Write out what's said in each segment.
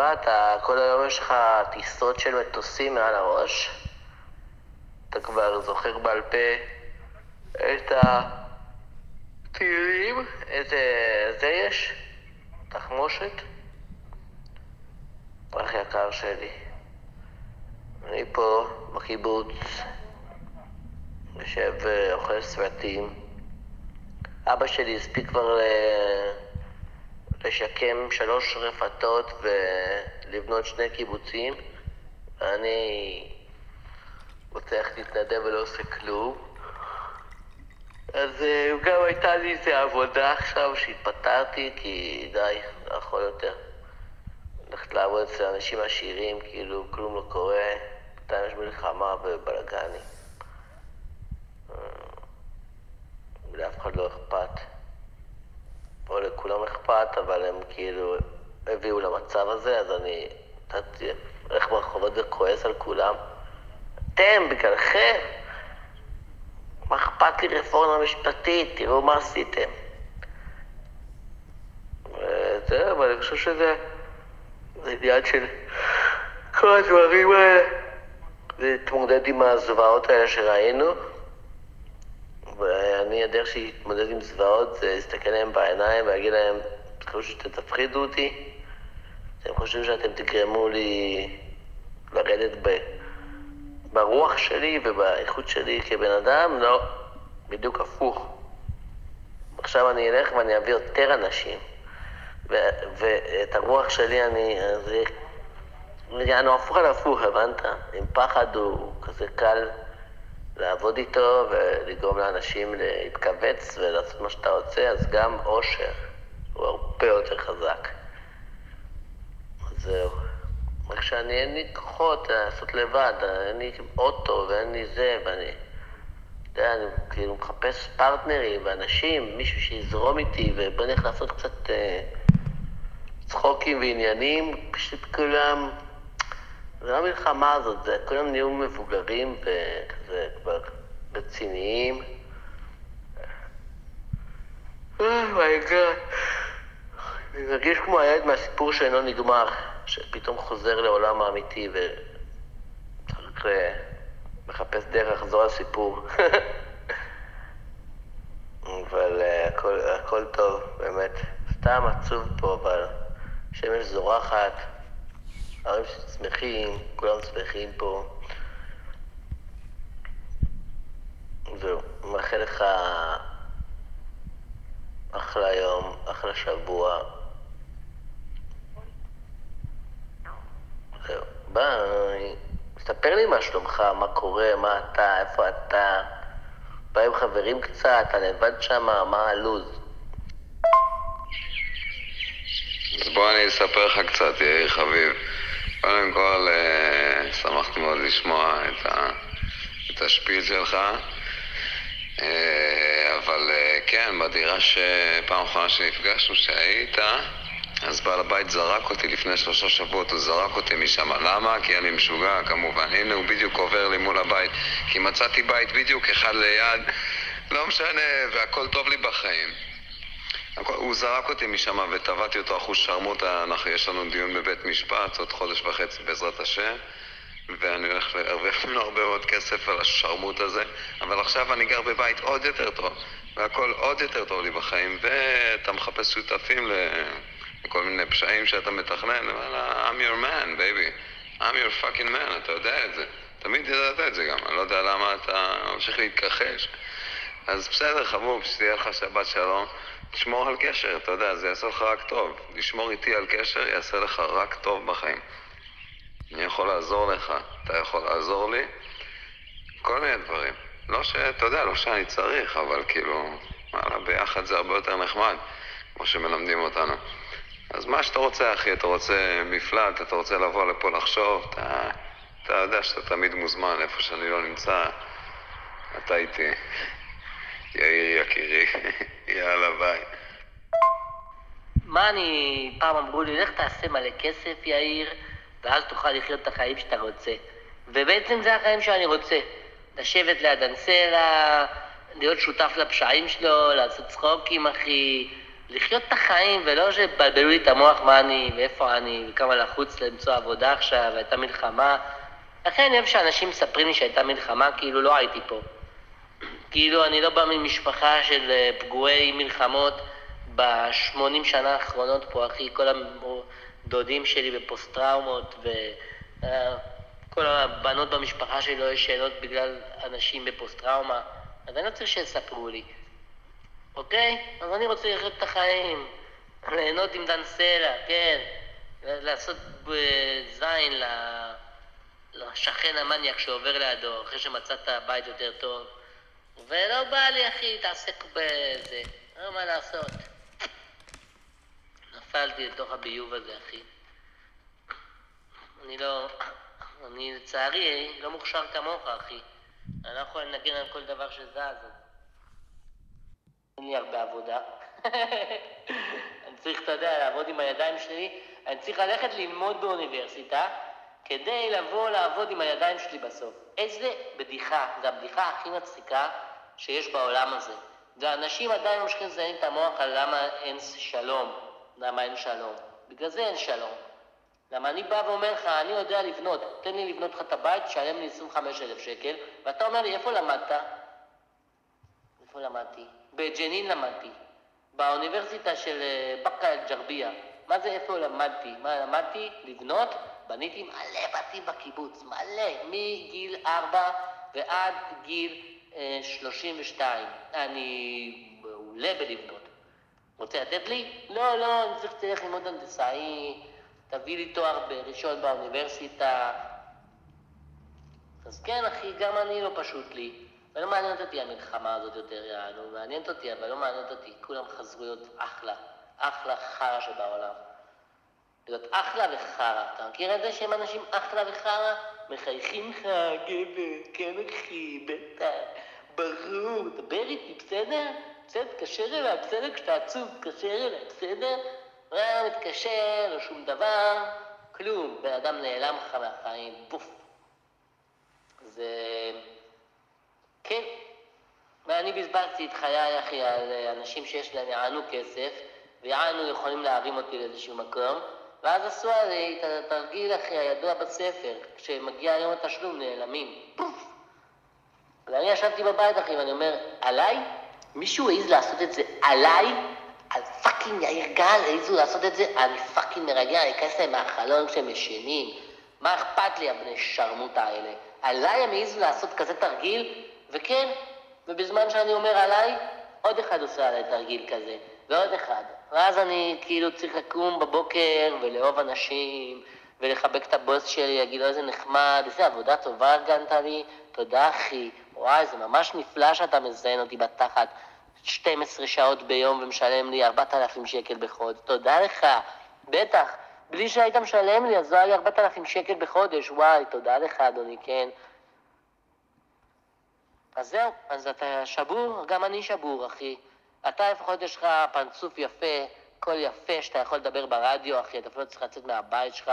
מה אתה, כל היום יש לך טיסות של מטוסים מעל הראש? אתה כבר זוכר בעל פה את הטילים? איזה... זה יש? תחמושת? אח יקר שלי, אני פה בקיבוץ, יושב ואוכל סרטים. אבא שלי הספיק כבר ל... לשקם שלוש רפתות ולבנות שני קיבוצים, ואני רוצה ללכת להתנדב ולא עושה כלום. אז אה, גם הייתה לי איזה עבודה עכשיו שהתפטרתי, כי די, לא יכול יותר. ללכת לעבוד אצל אנשים עשירים, כאילו כלום לא קורה, בינתיים יש מלחמה ובלאגנים. אה, לאף אחד לא אכפת, אבל הם כאילו הביאו למצב הזה, אז אני נתתי, הולך ברחובות וכועס על כולם. אתם, בגללכם, מה אכפת לי רפורמה משפטית? תראו מה עשיתם. וזהו, אבל אני חושב שזה זה עניין של כל הדברים האלה. להתמודד עם הזוועות האלה שראינו. ואני, הדרך שלי להתמודד עם זוועות זה להסתכל להם בעיניים ולהגיד להם, תחשבו שאתם תפחידו אותי, אתם חושבים שאתם תגרמו לי לרדת ב... ברוח שלי ובאיכות שלי כבן אדם? לא, בדיוק הפוך. עכשיו אני אלך ואני אביא יותר אנשים, ו- ואת הרוח שלי אני... זה יענו הפוך על הפוך, הבנת? עם פחד הוא כזה קל. לעבוד איתו ולגרום לאנשים להתכווץ ולעשות מה שאתה רוצה, אז גם עושר הוא הרבה יותר חזק. זהו. רק שאני אין לי כוחות לעשות לבד, אין לי אוטו ואין לי זה, ואני... אתה יודע, אני כאילו מחפש פרטנרים ואנשים, מישהו שיזרום איתי, ובוא נלך לעשות קצת אה, צחוקים ועניינים, פשוט כולם... זה לא המלחמה הזאת, זה כולם נהיו מבוגרים וכזה כבר רציניים. Oh my god. אני מרגיש כמו הילד מהסיפור שאינו נגמר, שפתאום חוזר לעולם האמיתי וצריך לחפש דרך לחזור לסיפור. אבל אה, הכל, הכל טוב, באמת. סתם עצוב פה, אבל שמש זורחת. שלי שמחים, כולם שמחים פה. זהו, מאחל לך אחלה יום, אחלה שבוע. ביי. ספר לי מה שלומך, מה קורה, מה אתה, איפה אתה. בא עם חברים קצת, אתה לבד שם, מה הלו"ז? אז בוא אני אספר לך קצת, יאיר חביב. קודם כל, אה, שמחתי מאוד לשמוע את, ה, את השפיל שלך, אה, אבל אה, כן, בדירה שפעם אחרונה שנפגשנו, שהיית, אז בעל הבית זרק אותי לפני שלושה שבועות, הוא זרק אותי משם. למה? כי אני משוגע, כמובן. הנה, הוא בדיוק עובר לי מול הבית, כי מצאתי בית בדיוק אחד ליד, לא משנה, והכל טוב לי בחיים. הוא זרק אותי משם וטבעתי אותו אחוז שרמוטה, יש לנו דיון בבית משפט עוד חודש וחצי בעזרת השם ואני הולך להרוויח ממנו הרבה מאוד כסף על השרמוט הזה אבל עכשיו אני גר בבית עוד יותר טוב והכל עוד יותר טוב לי בחיים ואתה מחפש שותפים לכל מיני פשעים שאתה מתכנן וואלה, I'm your man, baby I'm your fucking man, אתה יודע את זה תמיד ידעת את זה גם, אני לא יודע למה אתה ממשיך להתכחש אז בסדר, חבוב, שתהיה לך שבת שלום תשמור על קשר, אתה יודע, זה יעשה לך רק טוב. לשמור איתי על קשר יעשה לך רק טוב בחיים. אני יכול לעזור לך, אתה יכול לעזור לי, כל מיני דברים. לא שאתה יודע, לא שאני צריך, אבל כאילו, וואלה, ביחד זה הרבה יותר נחמד, כמו שמלמדים אותנו. אז מה שאתה רוצה, אחי, אתה רוצה מפלט, אתה רוצה לבוא לפה לחשוב, אתה, אתה יודע שאתה תמיד מוזמן, איפה שאני לא נמצא, אתה איתי. יאיר יקירי, יאללה ביי. מה אני, פעם אמרו לי, לך תעשה מלא כסף, יאיר, ואז תוכל לחיות את החיים שאתה רוצה. ובעצם זה החיים שאני רוצה. לשבת ליד אנסלה, להיות שותף לפשעים שלו, לעשות צחוקים, אחי, לחיות את החיים, ולא שבלבלו לי את המוח מה אני, ואיפה אני, וכמה לחוץ למצוא עבודה עכשיו, והייתה מלחמה. לכן אני אוהב שאנשים מספרים לי שהייתה מלחמה, כאילו לא הייתי פה. כאילו אני לא בא ממשפחה של אה, פגועי מלחמות בשמונים שנה האחרונות פה, אחי, כל הדודים שלי בפוסט-טראומות, וכל אה, הבנות במשפחה שלי לא ישנות בגלל אנשים בפוסט-טראומה, אז אני לא צריך שיספרו לי. אוקיי? אז אני רוצה לחיות את החיים, ליהנות עם דן סלע, כן, לעשות זין לשכן המניאק שעובר לידו, אחרי שמצאת בית יותר טוב. ולא בא לי, אחי, להתעסק בזה. לא מה לעשות. נפלתי לתוך הביוב הזה, אחי. אני לא... אני לצערי לא מוכשר כמוך, אחי. אני לא יכול לנגן על כל דבר שזז. אין לי הרבה עבודה. אני צריך, אתה יודע, לעבוד עם הידיים שלי. אני צריך ללכת ללמוד באוניברסיטה כדי לבוא לעבוד עם הידיים שלי בסוף. איזה בדיחה, זו הבדיחה הכי מצחיקה שיש בעולם הזה. ואנשים עדיין ממשיכים לזיין את המוח על למה אין שלום, למה אין שלום. בגלל זה אין שלום. למה אני בא ואומר לך, אני יודע לבנות, תן לי לבנות לך את הבית, תשלם לי 25,000 שקל, ואתה אומר לי, איפה למדת? איפה למדתי? בג'נין למדתי, באוניברסיטה של אה, באקה אל-ג'רבייה. מה זה איפה למדתי? מה למדתי? לבנות? בניתי מלא בתים בקיבוץ, מלא, מגיל 4 ועד גיל אה, 32. אני מעולה בלבנות. רוצה לתת לי? לא, לא, אני צריך שתלך ללמוד הנדסאי, תביא לי תואר בראשון באוניברסיטה. אז כן, אחי, גם אני לא פשוט לי. ולא מעניינת אותי המלחמה הזאת יותר, יענו, מעניינת אותי, אבל לא מעניינת אותי, כולם חזרו להיות אחלה, אחלה חרא שבעולם. להיות אחלה וחרא. אתה מכיר את זה שהם אנשים אחלה וחרא? מחייכים לך, גבר, כן אחי, בטח, ברור, דבר איתי, בסדר? בסדר, תתקשר אליי, בסדר? כשאתה עצוב, תתקשר אליי, בסדר? לא מתקשר, לא שום דבר, כלום. בן אדם נעלם לך מהחיים, בוף. זה... כן. ואני בזבזתי את חיי, אחי, על אנשים שיש להם יענו כסף, ויענו יכולים להרים אותי לאיזשהו מקום, ואז עשו עלי את התרגיל, אחי, הידוע בספר, כשמגיע יום התשלום נעלמים. פוף! ואני ישבתי בבית, אחי, ואני אומר, עליי? מישהו העז לעשות את זה עליי? על fucking יאיר גל העזו לעשות את זה? אני fucking מרגע, אני אכנס להם מהחלון כשהם ישנים. מה אכפת לי, הבני שרמוטה האלה? עליי הם העזו לעשות כזה תרגיל? וכן, ובזמן שאני אומר עליי, עוד אחד עושה עליי תרגיל כזה, ועוד אחד. ואז אני כאילו צריך לקום בבוקר ולאהוב אנשים, ולחבק את הבוס שלי, להגיד לו איזה נחמד, איזה עבודה טובה ארגנת לי, תודה אחי, וואי, זה ממש נפלא שאתה מזיין אותי בתחת 12 שעות ביום ומשלם לי 4,000 שקל בחודש, תודה לך, בטח, בלי שהיית משלם לי, אז לא היה לי 4,000 שקל בחודש, וואי, תודה לך אדוני, כן. אז זהו, אז אתה שבור, גם אני שבור, אחי. אתה לפחות יש לך פרצוף יפה, קול יפה, שאתה יכול לדבר ברדיו, אחי, אתה אפילו צריך לצאת מהבית שלך.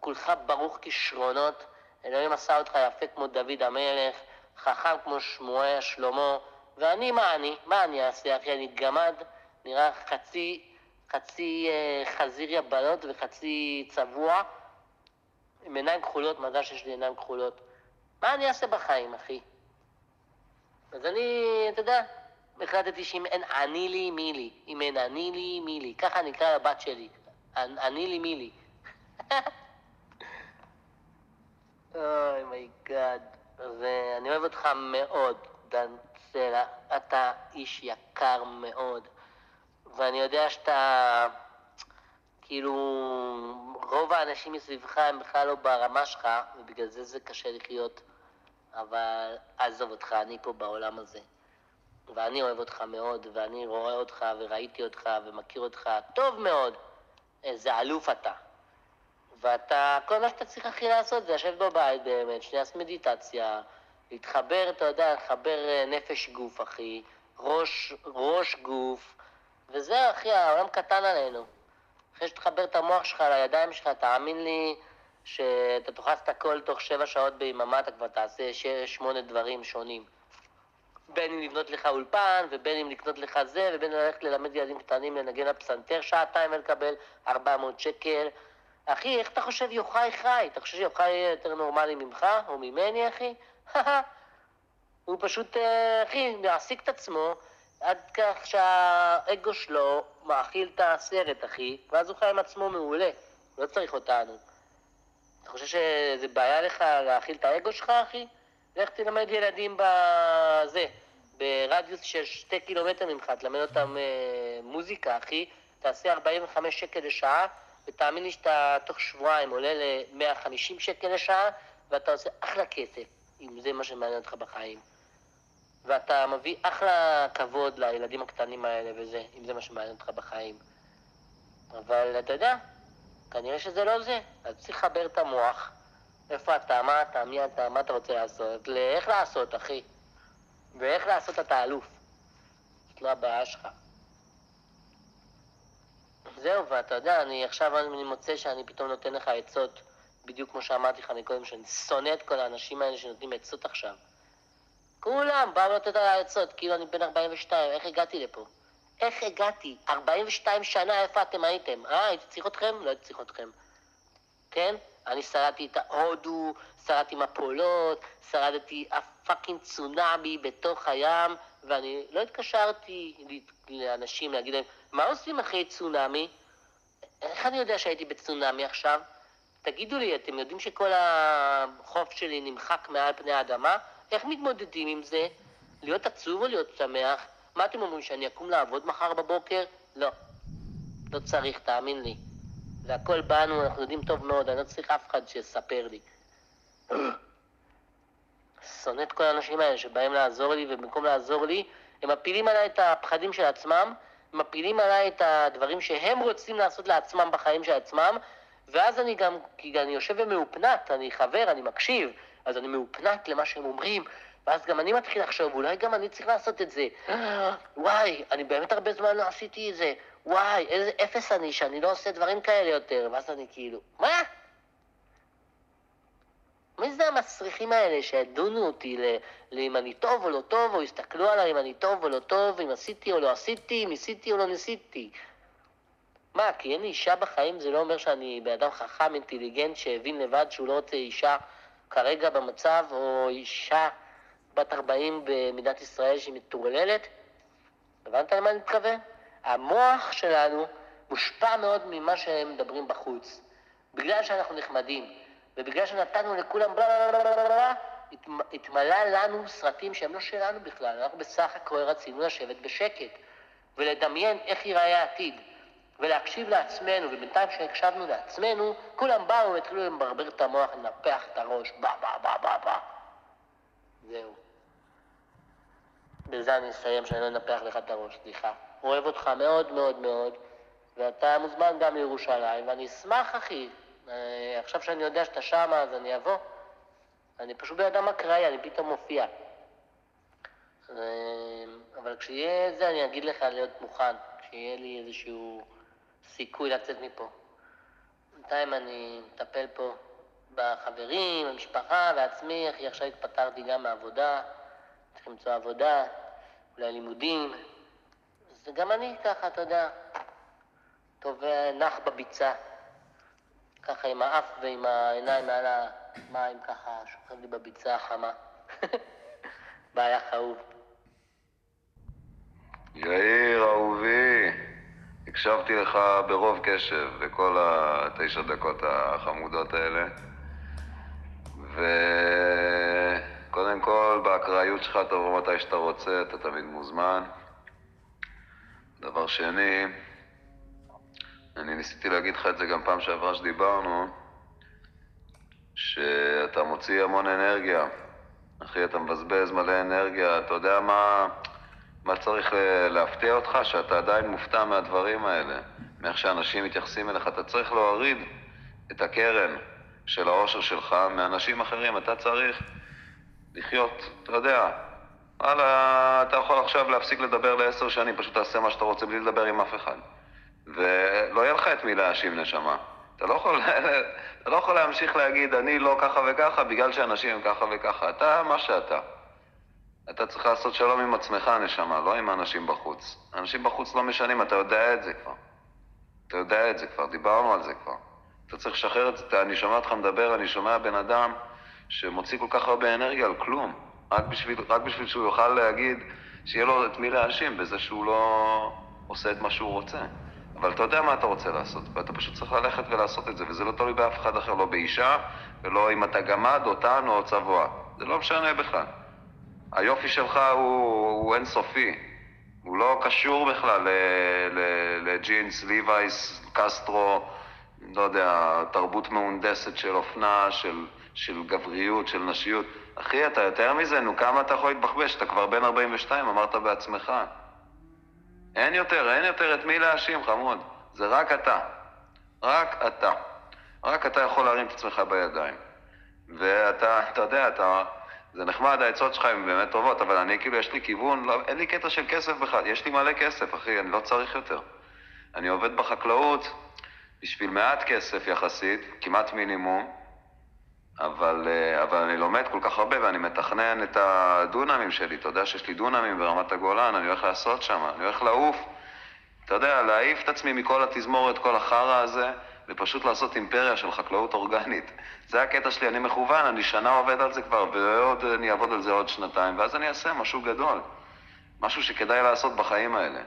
כולך ברוך כישרונות, אלוהים עשה אותך יפה כמו דוד המלך, חכם כמו שמואל, שלמה, ואני, מה אני? מה אני אעשה, אחי? אני גמד, נראה חצי, חצי אה, חזיר יבלות וחצי צבוע, עם עיניים כחולות, מזל שיש לי עיניים כחולות. מה אני אעשה בחיים, אחי? אז אני, אתה יודע, החלטתי שאם אין אני לי, מי לי. אם אין אני לי, מי לי. ככה אני אקרא לבת שלי. אני לי, מי לי. אוי מי גאד. ואני אוהב אותך מאוד, דן סלע. אתה איש יקר מאוד. ואני יודע שאתה, כאילו, רוב האנשים מסביבך הם בכלל לא ברמה שלך, ובגלל זה זה קשה לחיות. אבל עזוב אותך, אני פה בעולם הזה. ואני אוהב אותך מאוד, ואני רואה אותך, וראיתי אותך, ומכיר אותך טוב מאוד. איזה אלוף אתה. ואתה, כל מה שאתה צריך הכי לעשות זה לשבת בבית באמת, שנייה מדיטציה, להתחבר, אתה יודע, לחבר אה, נפש גוף, אחי, ראש, ראש גוף, וזהו, אחי, העולם קטן עלינו. אחרי שתחבר את המוח שלך לידיים שלך, תאמין לי, שאתה תאכל את הכל תוך שבע שעות ביממה, אתה כבר תעשה שש, שמונה דברים שונים. בין אם לבנות לך אולפן, ובין אם לקנות לך זה, ובין אם ללכת ללמד ילדים קטנים לנגן הפסנתר שעתיים ולקבל 400 שקל. אחי, איך אתה חושב יוחאי חי? אתה חושב שיוחאי יהיה יותר נורמלי ממך או ממני, אחי? הוא פשוט, אה, אחי, מעסיק את עצמו עד כך שהאגו שלו מאכיל את הסרט, אחי, ואז הוא חי עם עצמו מעולה, לא צריך אותנו. אתה חושב שזה בעיה לך להאכיל את האגו שלך, אחי? לך תלמד ילדים בזה, ברדיוס של שתי קילומטר ממך, תלמד אותם אה, מוזיקה, אחי, תעשה 45 שקל לשעה, ותאמין לי שאתה תוך שבועיים עולה ל-150 שקל לשעה, ואתה עושה אחלה כסף, אם זה מה שמעניין אותך בחיים. ואתה מביא אחלה כבוד לילדים הקטנים האלה וזה, אם זה מה שמעניין אותך בחיים. אבל אתה יודע, כנראה שזה לא זה. אז צריך לחבר את המוח. איפה אתה, מה אתה, מי אתה, מה אתה רוצה לעשות, לאיך לעשות, אחי. ואיך לעשות אתה אלוף. זאת לא הבעיה שלך. זהו, ואתה יודע, אני עכשיו אני מוצא שאני פתאום נותן לך עצות, בדיוק כמו שאמרתי לך מקודם, שאני שונא את כל האנשים האלה שנותנים עצות עכשיו. כולם באו לתת על העצות, כאילו אני בן 42, איך הגעתי לפה? איך הגעתי? 42 שנה, איפה אתם הייתם? אה, הייתי צריך אתכם? לא הייתי צריך אתכם. כן? אני שרדתי את ההודו, שרדתי מפולות, שרדתי הפאקינג צונאמי בתוך הים, ואני לא התקשרתי לאנשים להגיד להם, מה עושים אחרי צונאמי? איך אני יודע שהייתי בצונאמי עכשיו? תגידו לי, אתם יודעים שכל החוף שלי נמחק מעל פני האדמה? איך מתמודדים עם זה? להיות עצוב או להיות שמח? מה אתם אומרים, שאני אקום לעבוד מחר בבוקר? לא. לא צריך, תאמין לי. זה הכל בנו, אנחנו יודעים טוב מאוד, אני לא צריך אף אחד שיספר לי. שונא את כל האנשים האלה שבאים לעזור לי, ובמקום לעזור לי, הם מפילים עליי את הפחדים של עצמם, מפילים עליי את הדברים שהם רוצים לעשות לעצמם בחיים של עצמם, ואז אני גם, כי אני יושב ומאופנת, אני חבר, אני מקשיב, אז אני מאופנת למה שהם אומרים, ואז גם אני מתחיל לחשוב, אולי גם אני צריך לעשות את זה. וואי, אני באמת הרבה זמן לא עשיתי את זה. וואי, איזה אפס אני שאני לא עושה דברים כאלה יותר. ואז אני כאילו, מה? מי זה המסריחים האלה שידונו אותי לאם אני טוב או לא טוב, או יסתכלו עליי אם אני טוב או לא טוב, אם עשיתי או לא עשיתי, אם ניסיתי או לא ניסיתי? מה, כי אין לי אישה בחיים זה לא אומר שאני בן אדם חכם, אינטליגנט, שהבין לבד שהוא לא רוצה אישה כרגע במצב, או אישה בת 40 במדינת ישראל שהיא מטורללת? הבנת למה אני מתכוון? המוח שלנו מושפע מאוד ממה שהם מדברים בחוץ. בגלל שאנחנו נחמדים, ובגלל שנתנו לכולם בלה בלה בלה בלה בלה, התמלא לנו סרטים שהם לא שלנו בכלל. אנחנו בסך הכל רצינו לשבת בשקט, ולדמיין איך ייראה העתיד. ולהקשיב לעצמנו, ובינתיים כשהקשבנו לעצמנו, כולם באו והתחילו למברבר את המוח, לנפח את הראש, בה בה בה בה בה. זהו. בזה אני אסיים, שאני לא אנפח לך את הראש, סליחה. אוהב אותך מאוד מאוד מאוד, ואתה מוזמן גם לירושלים, ואני אשמח, אחי. אה, עכשיו שאני יודע שאתה שמה, אז אני אבוא. אני פשוט בן אדם אקראי, אני פתאום מופיע. אה, אבל כשיהיה זה, אני אגיד לך להיות מוכן, כשיהיה לי איזשהו... סיכוי לצאת מפה. בינתיים אני מטפל פה בחברים, במשפחה, בעצמי, אחי, עכשיו התפטרתי גם מעבודה, צריך למצוא עבודה, אולי לימודים. אז גם אני ככה, אתה יודע, טוב, נח בביצה, ככה עם האף ועם העיניים מעל המים, ככה שוכב לי בביצה החמה. בעיה חאוב. יאיר, אהובי. הקשבתי לך ברוב קשב בכל התשע דקות החמודות האלה. וקודם כל, באקראיות שלך תבוא מתי שאתה רוצה, אתה תמיד מוזמן. דבר שני, אני ניסיתי להגיד לך את זה גם פעם שעברה שדיברנו, שאתה מוציא המון אנרגיה. אחי, אתה מבזבז מלא אנרגיה. אתה יודע מה... מה צריך להפתיע אותך? שאתה עדיין מופתע מהדברים האלה, מאיך שאנשים מתייחסים אליך. אתה צריך להוריד את הקרן של העושר שלך מאנשים אחרים. אתה צריך לחיות, אתה יודע, וואלה, אתה יכול עכשיו להפסיק לדבר לעשר שנים, פשוט תעשה מה שאתה רוצה בלי לדבר עם אף אחד. ולא יהיה לך את מי להאשים נשמה. אתה לא, יכול, אתה לא יכול להמשיך להגיד, אני לא ככה וככה, בגלל שאנשים הם ככה וככה. אתה מה שאתה. אתה צריך לעשות שלום עם עצמך, נשמה, לא עם האנשים בחוץ. האנשים בחוץ לא משנים, אתה יודע את זה כבר. אתה יודע את זה כבר, דיברנו על זה כבר. אתה צריך לשחרר את זה, אני שומע אותך מדבר, אני שומע בן אדם שמוציא כל כך הרבה אנרגיה על כלום, רק בשביל, רק בשביל שהוא יוכל להגיד, שיהיה לו את מי להאשים בזה שהוא לא עושה את מה שהוא רוצה. אבל אתה יודע מה אתה רוצה לעשות, ואתה פשוט צריך ללכת ולעשות את זה, וזה לא תלוי באף אחד אחר, לא באישה, ולא אם אתה גמד, אותן או צבוע. זה לא משנה בכלל. היופי שלך הוא, הוא אינסופי, הוא לא קשור בכלל לג'ינס, ליווייס, קסטרו, לא יודע, תרבות מהונדסת של אופנה, של, של גבריות, של נשיות. אחי, אתה יותר מזה, נו, כמה אתה יכול להתבחבש? אתה כבר בן 42, אמרת בעצמך. אין יותר, אין יותר את מי להאשים, חמוד. זה רק אתה. רק אתה. רק אתה יכול להרים את עצמך בידיים. ואתה, אתה יודע, אתה... זה נחמד, העצות שלך הן באמת טובות, אבל אני כאילו, יש לי כיוון, לא, אין לי קטע של כסף בכלל, יש לי מלא כסף, אחי, אני לא צריך יותר. אני עובד בחקלאות בשביל מעט כסף יחסית, כמעט מינימום, אבל, אה, אבל אני לומד כל כך הרבה ואני מתכנן את הדונמים שלי. אתה יודע שיש לי דונמים ברמת הגולן, אני הולך לעשות שם, אני הולך לעוף. אתה יודע, להעיף את עצמי מכל התזמורת, כל החרא הזה, ופשוט לעשות אימפריה של חקלאות אורגנית. זה הקטע שלי, אני מכוון, אני שנה עובד על זה כבר, ועוד אני אעבוד על זה עוד שנתיים, ואז אני אעשה משהו גדול. משהו שכדאי לעשות בחיים האלה.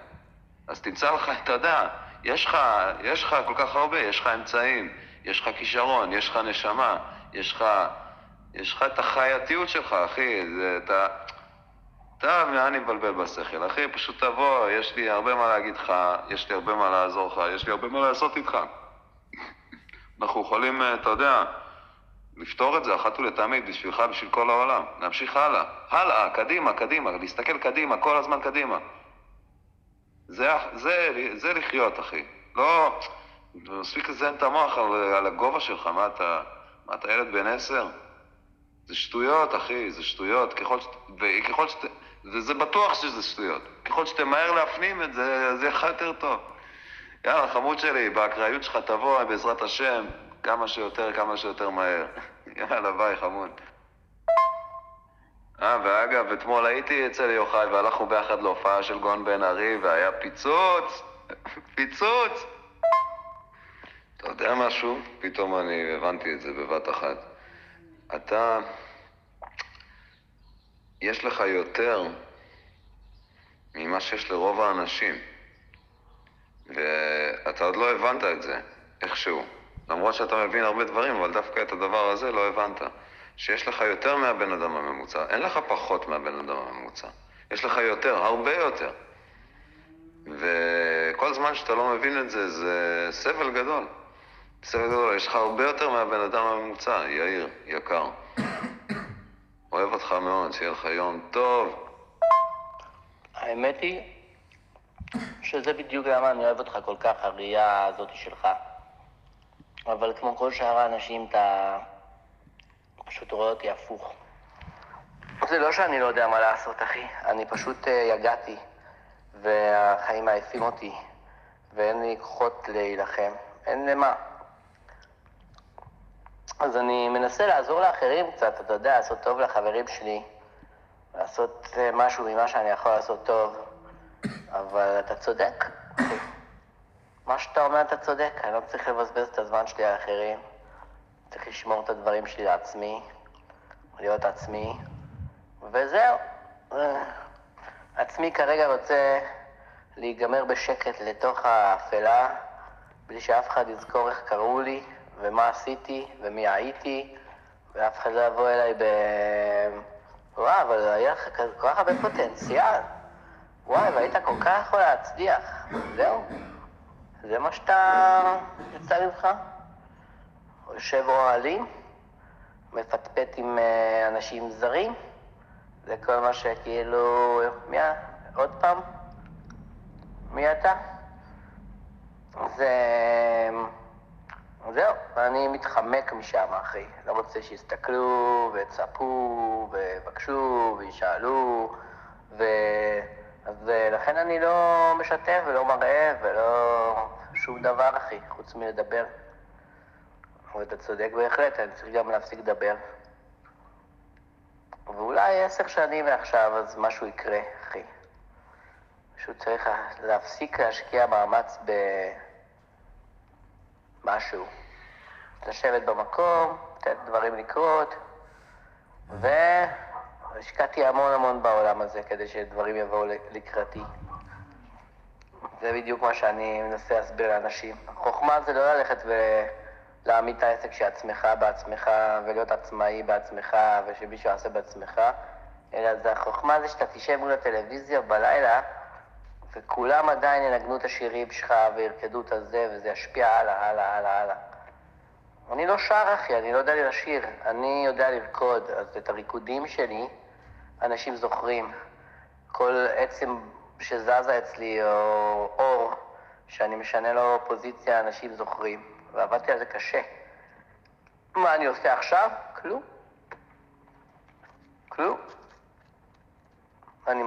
אז תמצא לך, אתה יודע, יש לך, יש לך כל כך הרבה, יש לך אמצעים, יש לך כישרון, יש לך נשמה, יש לך, יש לך את החייתיות שלך, אחי, זה, אתה... אתה, מה אני מבלבל בשכל? אחי, פשוט תבוא, יש לי הרבה מה להגיד לך, יש לי הרבה מה לעזור לך, יש לי הרבה מה לעשות איתך. אנחנו יכולים, אה, אתה יודע, לפתור את זה אחת ולתמיד בשבילך, בשביל כל העולם. להמשיך הלאה. הלאה, קדימה, קדימה, להסתכל קדימה, כל הזמן קדימה. זה, זה, זה לחיות, אחי. לא, מספיק לזיין את המוח על, על הגובה שלך, מה אתה... מה, אתה ילד בן עשר? זה שטויות, אחי, זה שטויות. ככל ש... וככל שת... וזה בטוח שזה שטויות. ככל שתמהר להפנים את זה, זה יהיה יותר טוב. יאללה, חמוד שלי, באקראיות שלך תבוא, בעזרת השם, כמה שיותר, כמה שיותר מהר. יאללה, ביי, חמוד. אה, ואגב, אתמול הייתי אצל יוחאי והלכנו ביחד להופעה של גאון בן ארי והיה פיצוץ! פיצוץ! אתה יודע משהו? פתאום אני הבנתי את זה בבת אחת. אתה, יש לך יותר ממה שיש לרוב האנשים. ואתה עוד לא הבנת את זה, איכשהו. למרות שאתה מבין הרבה דברים, אבל דווקא את הדבר הזה לא הבנת. שיש לך יותר מהבן אדם הממוצע, אין לך פחות מהבן אדם הממוצע. יש לך יותר, הרבה יותר. וכל זמן שאתה לא מבין את זה, זה סבל גדול. סבל גדול, יש לך הרבה יותר מהבן אדם הממוצע, יאיר, יקר. אוהב אותך מאוד, שיהיה לך יום טוב. האמת היא שזה בדיוק למה אני אוהב אותך כל כך, הראייה הזאת שלך. אבל כמו כל שאר האנשים, אתה פשוט רואה אותי הפוך. זה לא שאני לא יודע מה לעשות, אחי. אני פשוט uh, יגעתי, והחיים מעייפים אותי, ואין לי כוחות להילחם. אין למה. אז אני מנסה לעזור לאחרים קצת, אתה יודע, לעשות טוב לחברים שלי, לעשות uh, משהו ממה שאני יכול לעשות טוב, אבל אתה צודק. מה שאתה אומר אתה צודק, אני לא צריך לבזבז את הזמן שלי על אחרים. צריך לשמור את הדברים שלי לעצמי, להיות עצמי, וזהו. עצמי כרגע רוצה להיגמר בשקט לתוך האפלה, בלי שאף אחד יזכור איך קראו לי, ומה עשיתי, ומי הייתי, ואף אחד לא יבוא אליי ב... וואו, אבל היה לך כל כך הרבה פוטנציאל. וואי, והיית כל כך יכול להצליח. זהו. זה מה שאתה יצא ממך? יושב אוהלי, מפטפט עם אה, אנשים זרים, זה כל מה שכאילו... מי עוד פעם? מי אתה? זה... זהו, אני מתחמק משם, אחי. לא רוצה שיסתכלו ויצפו ויבקשו וישאלו, ו... אז אה, לכן אני לא משתף ולא מראה ולא שום דבר, אחי, חוץ מלדבר. ואתה צודק בהחלט, אני צריך גם להפסיק לדבר. ואולי עשר שנים מעכשיו אז משהו יקרה, אחי. פשוט צריך להפסיק להשקיע מאמץ במשהו. לשבת במקום, לתת דברים לקרות, והשקעתי המון המון בעולם הזה כדי שדברים יבואו לקראתי. זה בדיוק מה שאני מנסה להסביר לאנשים. החוכמה זה לא ללכת ולהעמיד את העסק שעצמך בעצמך, ולהיות עצמאי בעצמך, ושמישהו יעשה בעצמך, אלא זה החוכמה זה שאתה תשב מול הטלוויזיה בלילה, וכולם עדיין ינגנו את השירים שלך וירקדו את הזה, וזה ישפיע הלאה, הלאה, הלאה, הלאה. אני לא שר, אחי, אני לא יודע לשיר, אני יודע לרקוד, אז את הריקודים שלי אנשים זוכרים. כל עצם שזזה אצלי, או אור, שאני משנה לו פוזיציה, אנשים זוכרים. ועבדתי על זה קשה. מה אני עושה עכשיו? כלום. כלום. אני,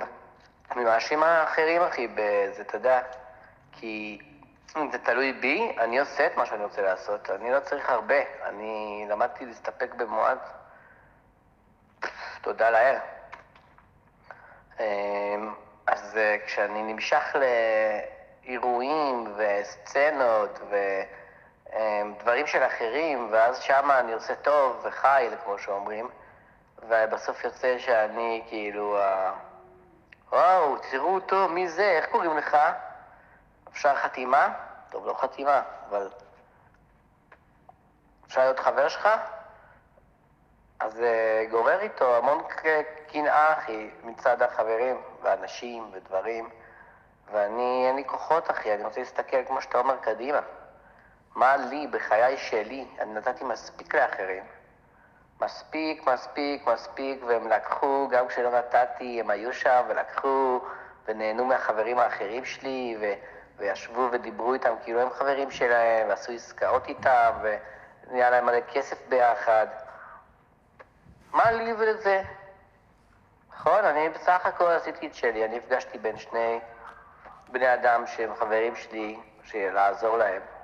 אני מאשים האחרים, אחי, בזה, אתה יודע, כי אם זה תלוי בי, אני עושה את מה שאני רוצה לעשות. אני לא צריך הרבה. אני למדתי להסתפק במועד. תודה לאל. אמ, אז אה, כשאני נמשך לאירועים וסצנות ודברים של אחרים, ואז שמה אני עושה טוב וחי, כמו שאומרים, ובסוף יוצא שאני כאילו, וואו, תראו אותו, מי זה, איך קוראים לך? אפשר חתימה? טוב, לא חתימה, אבל אפשר להיות חבר שלך? אז זה uh, גורר איתו המון קנאה, אחי, מצד החברים ואנשים ודברים. ואני, אין לי כוחות, אחי, אני רוצה להסתכל, כמו שאתה אומר, קדימה. מה לי, בחיי שלי? אני נתתי מספיק לאחרים. מספיק, מספיק, מספיק, והם לקחו, גם כשלא נתתי, הם היו שם ולקחו, ונהנו מהחברים האחרים שלי, ו... וישבו ודיברו איתם כאילו הם חברים שלהם, ועשו עסקאות איתם, ונהיה להם מלא כסף ביחד. מה לי ולזה? נכון, אני בסך הכל עשיתי את שלי, אני נפגשתי בין שני בני אדם שהם חברים שלי, לעזור להם.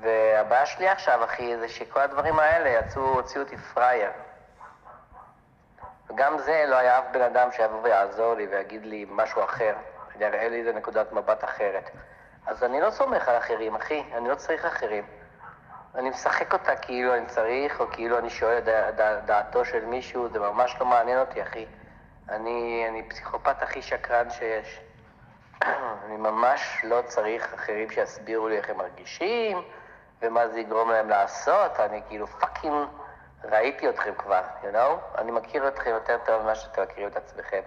והבעיה שלי עכשיו, אחי, זה שכל הדברים האלה יצאו, הוציאו אותי פראייר. וגם זה לא היה אף בן אדם שיבוא ויעזור לי ויגיד לי משהו אחר. יראה לי איזה נקודת מבט אחרת. אז אני לא סומך על אחרים, אחי, אני לא צריך אחרים. אני משחק אותה כאילו אני צריך, או כאילו אני שואל את דע, דע, דעתו של מישהו, זה ממש לא מעניין אותי, אחי. אני, אני פסיכופת הכי שקרן שיש. אני ממש לא צריך אחרים שיסבירו לי איך הם מרגישים, ומה זה יגרום להם לעשות. אני כאילו פאקינג ראיתי אתכם כבר, you know? אני מכיר אתכם יותר טוב ממה שאתם מכירים את עצמכם.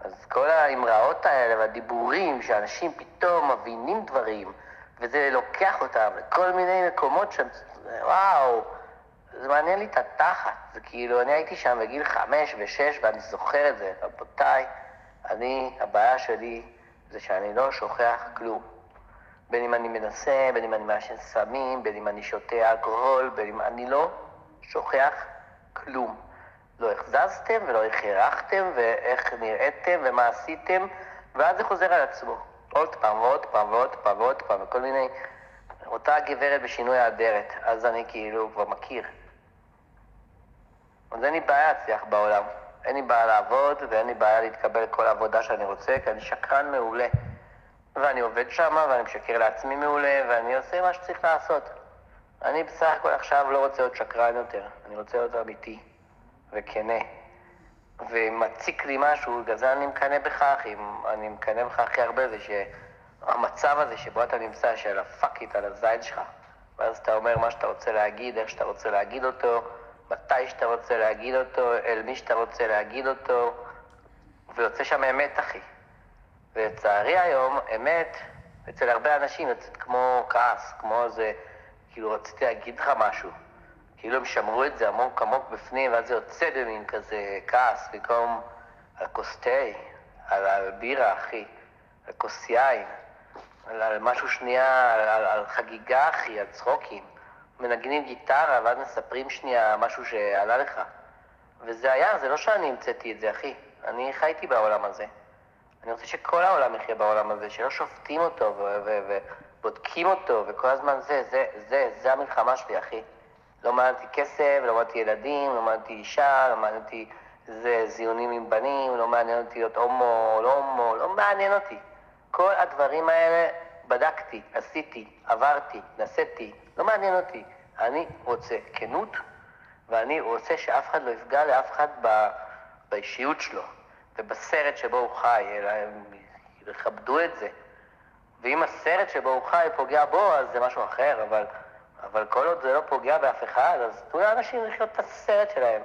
אז כל האמראות האלה והדיבורים, שאנשים פתאום מבינים דברים, וזה לוקח אותם לכל מיני מקומות שהם, וואו, זה מעניין לי את התחת. זה כאילו, אני הייתי שם בגיל חמש ושש ואני זוכר את זה. רבותיי, אני, הבעיה שלי זה שאני לא שוכח כלום. בין אם אני מנסה, בין אם אני מעשן סמים, בין אם אני שותה אלכוהול, בין אם אני לא שוכח כלום. לא החזזתם ולא הארכתם ואיך נראיתם ומה עשיתם, ואז זה חוזר על עצמו. עוד פעם ועוד פעם ועוד פעם ועוד פעם, וכל מיני... אותה גברת בשינוי האדרת, אז אני כאילו כבר מכיר. אז אין לי בעיה להצליח בעולם. אין לי בעיה לעבוד ואין לי בעיה להתקבל לכל העבודה שאני רוצה, כי אני שקרן מעולה. ואני עובד שם ואני משקר לעצמי מעולה ואני עושה מה שצריך לעשות. אני בסך הכל עכשיו לא רוצה להיות שקרן יותר, אני רוצה להיות אמיתי. וכנה. ומציק לי משהו, בגלל זה אני מקנא בך, אחי. אני מקנא בך הכי הרבה, זה שהמצב הזה שבו אתה נמצא, של הפאקית על הזין שלך, ואז אתה אומר מה שאתה רוצה להגיד, איך שאתה רוצה להגיד אותו, מתי שאתה רוצה להגיד אותו, אל מי שאתה רוצה להגיד אותו, ויוצא שם אמת, אחי. ולצערי היום, אמת, אצל הרבה אנשים יוצאת כמו כעס, כמו איזה, כאילו רציתי להגיד לך משהו. כאילו הם שמרו את זה עמוק עמוק בפנים, ואז זה יוצא במין כזה כעס, במקום על כוס תה, על, על בירה, אחי, על כוס יין, על, על משהו שנייה, על, על, על חגיגה, אחי, על צחוקים. מנגנים גיטרה, ואז מספרים שנייה משהו שעלה לך. וזה היה, זה לא שאני המצאתי את זה, אחי. אני חייתי בעולם הזה. אני רוצה שכל העולם יחיה בעולם הזה, שלא שופטים אותו ובודקים אותו, וכל הזמן זה, זה, זה, זה המלחמה שלי, אחי. לא אותי כסף, לא אותי ילדים, לא אותי אישה, לא אותי זה זיונים עם בנים, לא מעניין אותי להיות הומו, לא הומו, לא מעניין אותי. כל הדברים האלה בדקתי, עשיתי, עברתי, נשאתי, לא מעניין אותי. אני רוצה כנות, ואני רוצה שאף אחד לא יפגע לאף אחד ב... באישיות שלו ובסרט שבו הוא חי, אלא הם יכבדו את זה. ואם הסרט שבו הוא חי פוגע בו, אז זה משהו אחר, אבל, אבל כל עוד זה לא פוגע באף אחד, אז תנו לאנשים לחיות את הסרט שלהם.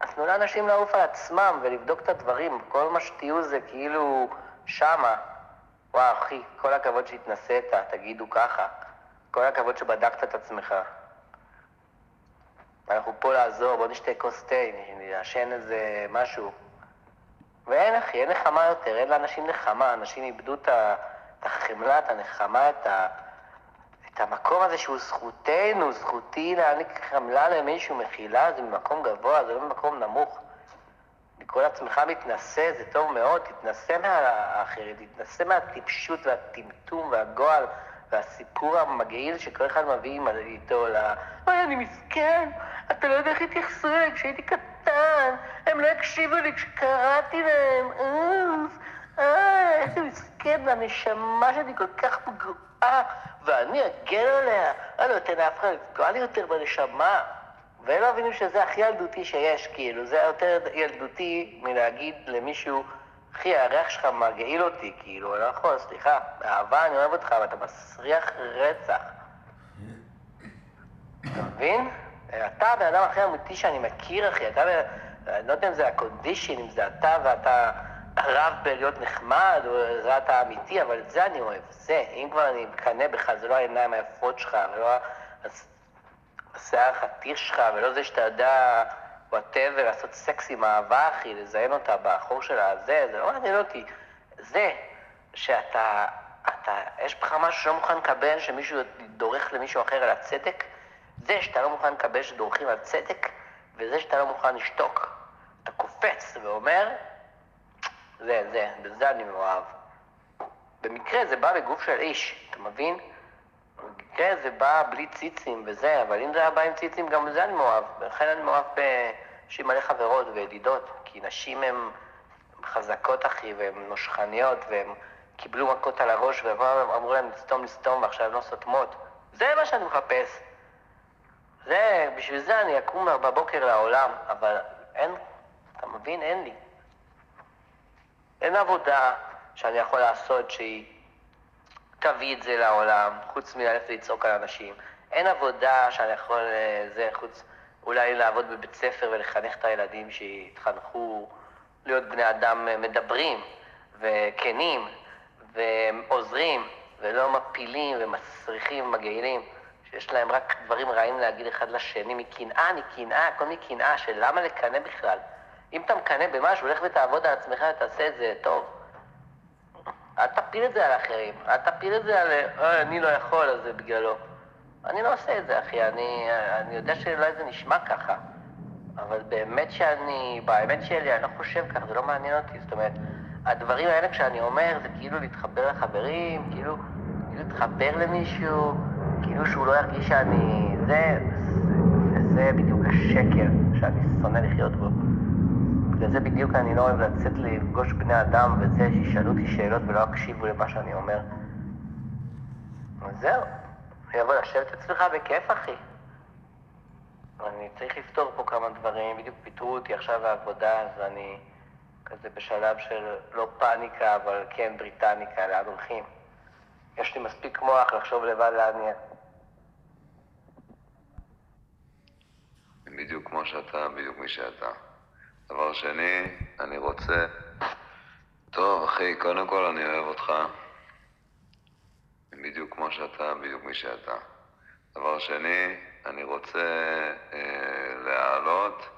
אז תנו לאנשים לעוף על עצמם ולבדוק את הדברים. כל מה שתהיו זה כאילו שמה. וואו, אחי, כל הכבוד שהתנסית, תגידו ככה. כל הכבוד שבדקת את עצמך. אנחנו פה לעזור, בוא נשתה כוס תה, נעשן איזה משהו. ואין אחי, אין נחמה יותר, אין לאנשים נחמה, אנשים איבדו את החמלה, את הנחמה, את, ה, את המקום הזה שהוא זכותנו, זכותי להעניק חמלה למישהו, מחילה, זה ממקום גבוה, זה לא ממקום נמוך. לקרוא לעצמך מתנשא זה טוב מאוד, תתנשא מהאחרת, תתנשא מהטיפשות והטמטום והגועל והסיפור המגעיל שכל אחד מביא איתו ל... אוי, אני מסכן, אתה לא יודע איך התייחסו אליי כשהייתי קטן, הם לא הקשיבו לי כשקראתי להם, אוף, אה, איזה מסכן, הנשמה שלי כל כך פגועה, ואני אגן עליה, אני לא אתן לאף אחד לפגוע לי יותר בנשמה. והם לא מבינים שזה הכי ילדותי שיש, כאילו, זה יותר ילדותי מלהגיד למישהו, אחי, הריח שלך מגעיל אותי, כאילו, אני לא יכול, סליחה, באהבה אני אוהב אותך, אבל אתה מסריח רצח. אתה מבין? אתה הבן אדם הכי אמיתי שאני מכיר, אחי, אתה, אני לא יודע אם זה הקונדישן, אם זה אתה ואתה רב בלהיות נחמד, או זה אתה אמיתי, אבל את זה אני אוהב, זה. אם כבר אני מקנא בך, זה לא העיניים היפות שלך, ולא השיער החתיך שלך, ולא זה שאתה יודע, whatever, לעשות סקס עם אהבה, אחי, לזיין אותה בחור של הזה, זה לא מעניין אותי. זה שאתה, אתה, יש בך משהו שלא מוכן לקבל, שמישהו דורך למישהו אחר על הצדק, זה שאתה לא מוכן לקבל שדורכים על צדק, וזה שאתה לא מוכן לשתוק. אתה קופץ ואומר, זה, זה, בזה אני מאוהב. במקרה זה בא בגוף של איש, אתה מבין? במקרה זה בא בלי ציצים וזה, אבל אם זה היה בא עם ציצים, גם בזה אני מאוהב. ולכן אני מאוהב בנשים מלא חברות וידידות, כי נשים הן חזקות, אחי, והן נושכניות, והן קיבלו מכות על הראש, ואמרו להן לסתום לסתום, ועכשיו הן לא סותמות. זה מה שאני מחפש. זה, בשביל זה אני אקום בבוקר לעולם, אבל אין, אתה מבין? אין לי. אין עבודה שאני יכול לעשות שהיא תביא את זה לעולם, חוץ מללכת לצעוק על אנשים. אין עבודה שאני יכול, אה, זה, חוץ אולי לעבוד בבית ספר ולחנך את הילדים שיתחנכו להיות בני אדם מדברים וכנים ועוזרים ולא מפילים ומסריחים ומגעילים. שיש להם רק דברים רעים להגיד אחד לשני, מקנאה, מקנאה, הכל מקנאה, של למה לקנא בכלל? אם אתה מקנא במשהו, לך ותעבוד על עצמך ותעשה את זה טוב. אל תפיל את זה על האחרים, אל תפיל את זה על, אה, אני לא יכול, אז זה בגללו. אני לא עושה את זה, אחי, אני, אני יודע שאולי זה נשמע ככה, אבל באמת שאני, באמת שלי, אני לא חושב ככה, זה לא מעניין אותי, זאת אומרת, הדברים האלה כשאני אומר, זה כאילו להתחבר לחברים, כאילו, כאילו להתחבר למישהו, כאילו שהוא לא ירגיש שאני... זה, זה, בדיוק השקר שאני שונא לחיות בו. בגלל זה בדיוק אני לא אוהב לצאת לפגוש בני אדם וזה, שישאלו אותי שאלות ולא יקשיבו למה שאני אומר. זהו, אני אבוא לשבת אצלך בכיף, אחי. אני צריך לפתור פה כמה דברים, בדיוק פיטרו אותי עכשיו מהעבודה, אז אני כזה בשלב של לא פאניקה, אבל כן בריטניקה, לאן הולכים. יש לי מספיק מוח לחשוב לבד לאן נהיה. בדיוק כמו שאתה, בדיוק מי שאתה. דבר שני, אני רוצה... טוב, אחי, קודם כל אני אוהב אותך. בדיוק כמו שאתה, בדיוק מי שאתה. דבר שני, אני רוצה אה, להעלות.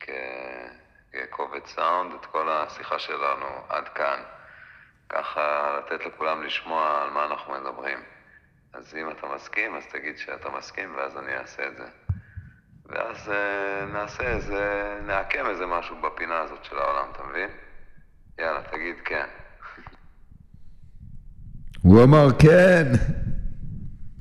כקובץ סאונד את כל השיחה שלנו עד כאן. ככה לתת לכולם לשמוע על מה אנחנו מדברים. אז אם אתה מסכים, אז תגיד שאתה מסכים, ואז אני אעשה את זה. ואז uh, נעשה איזה, נעקם איזה משהו בפינה הזאת של העולם, אתה מבין? יאללה, תגיד כן. הוא אמר כן.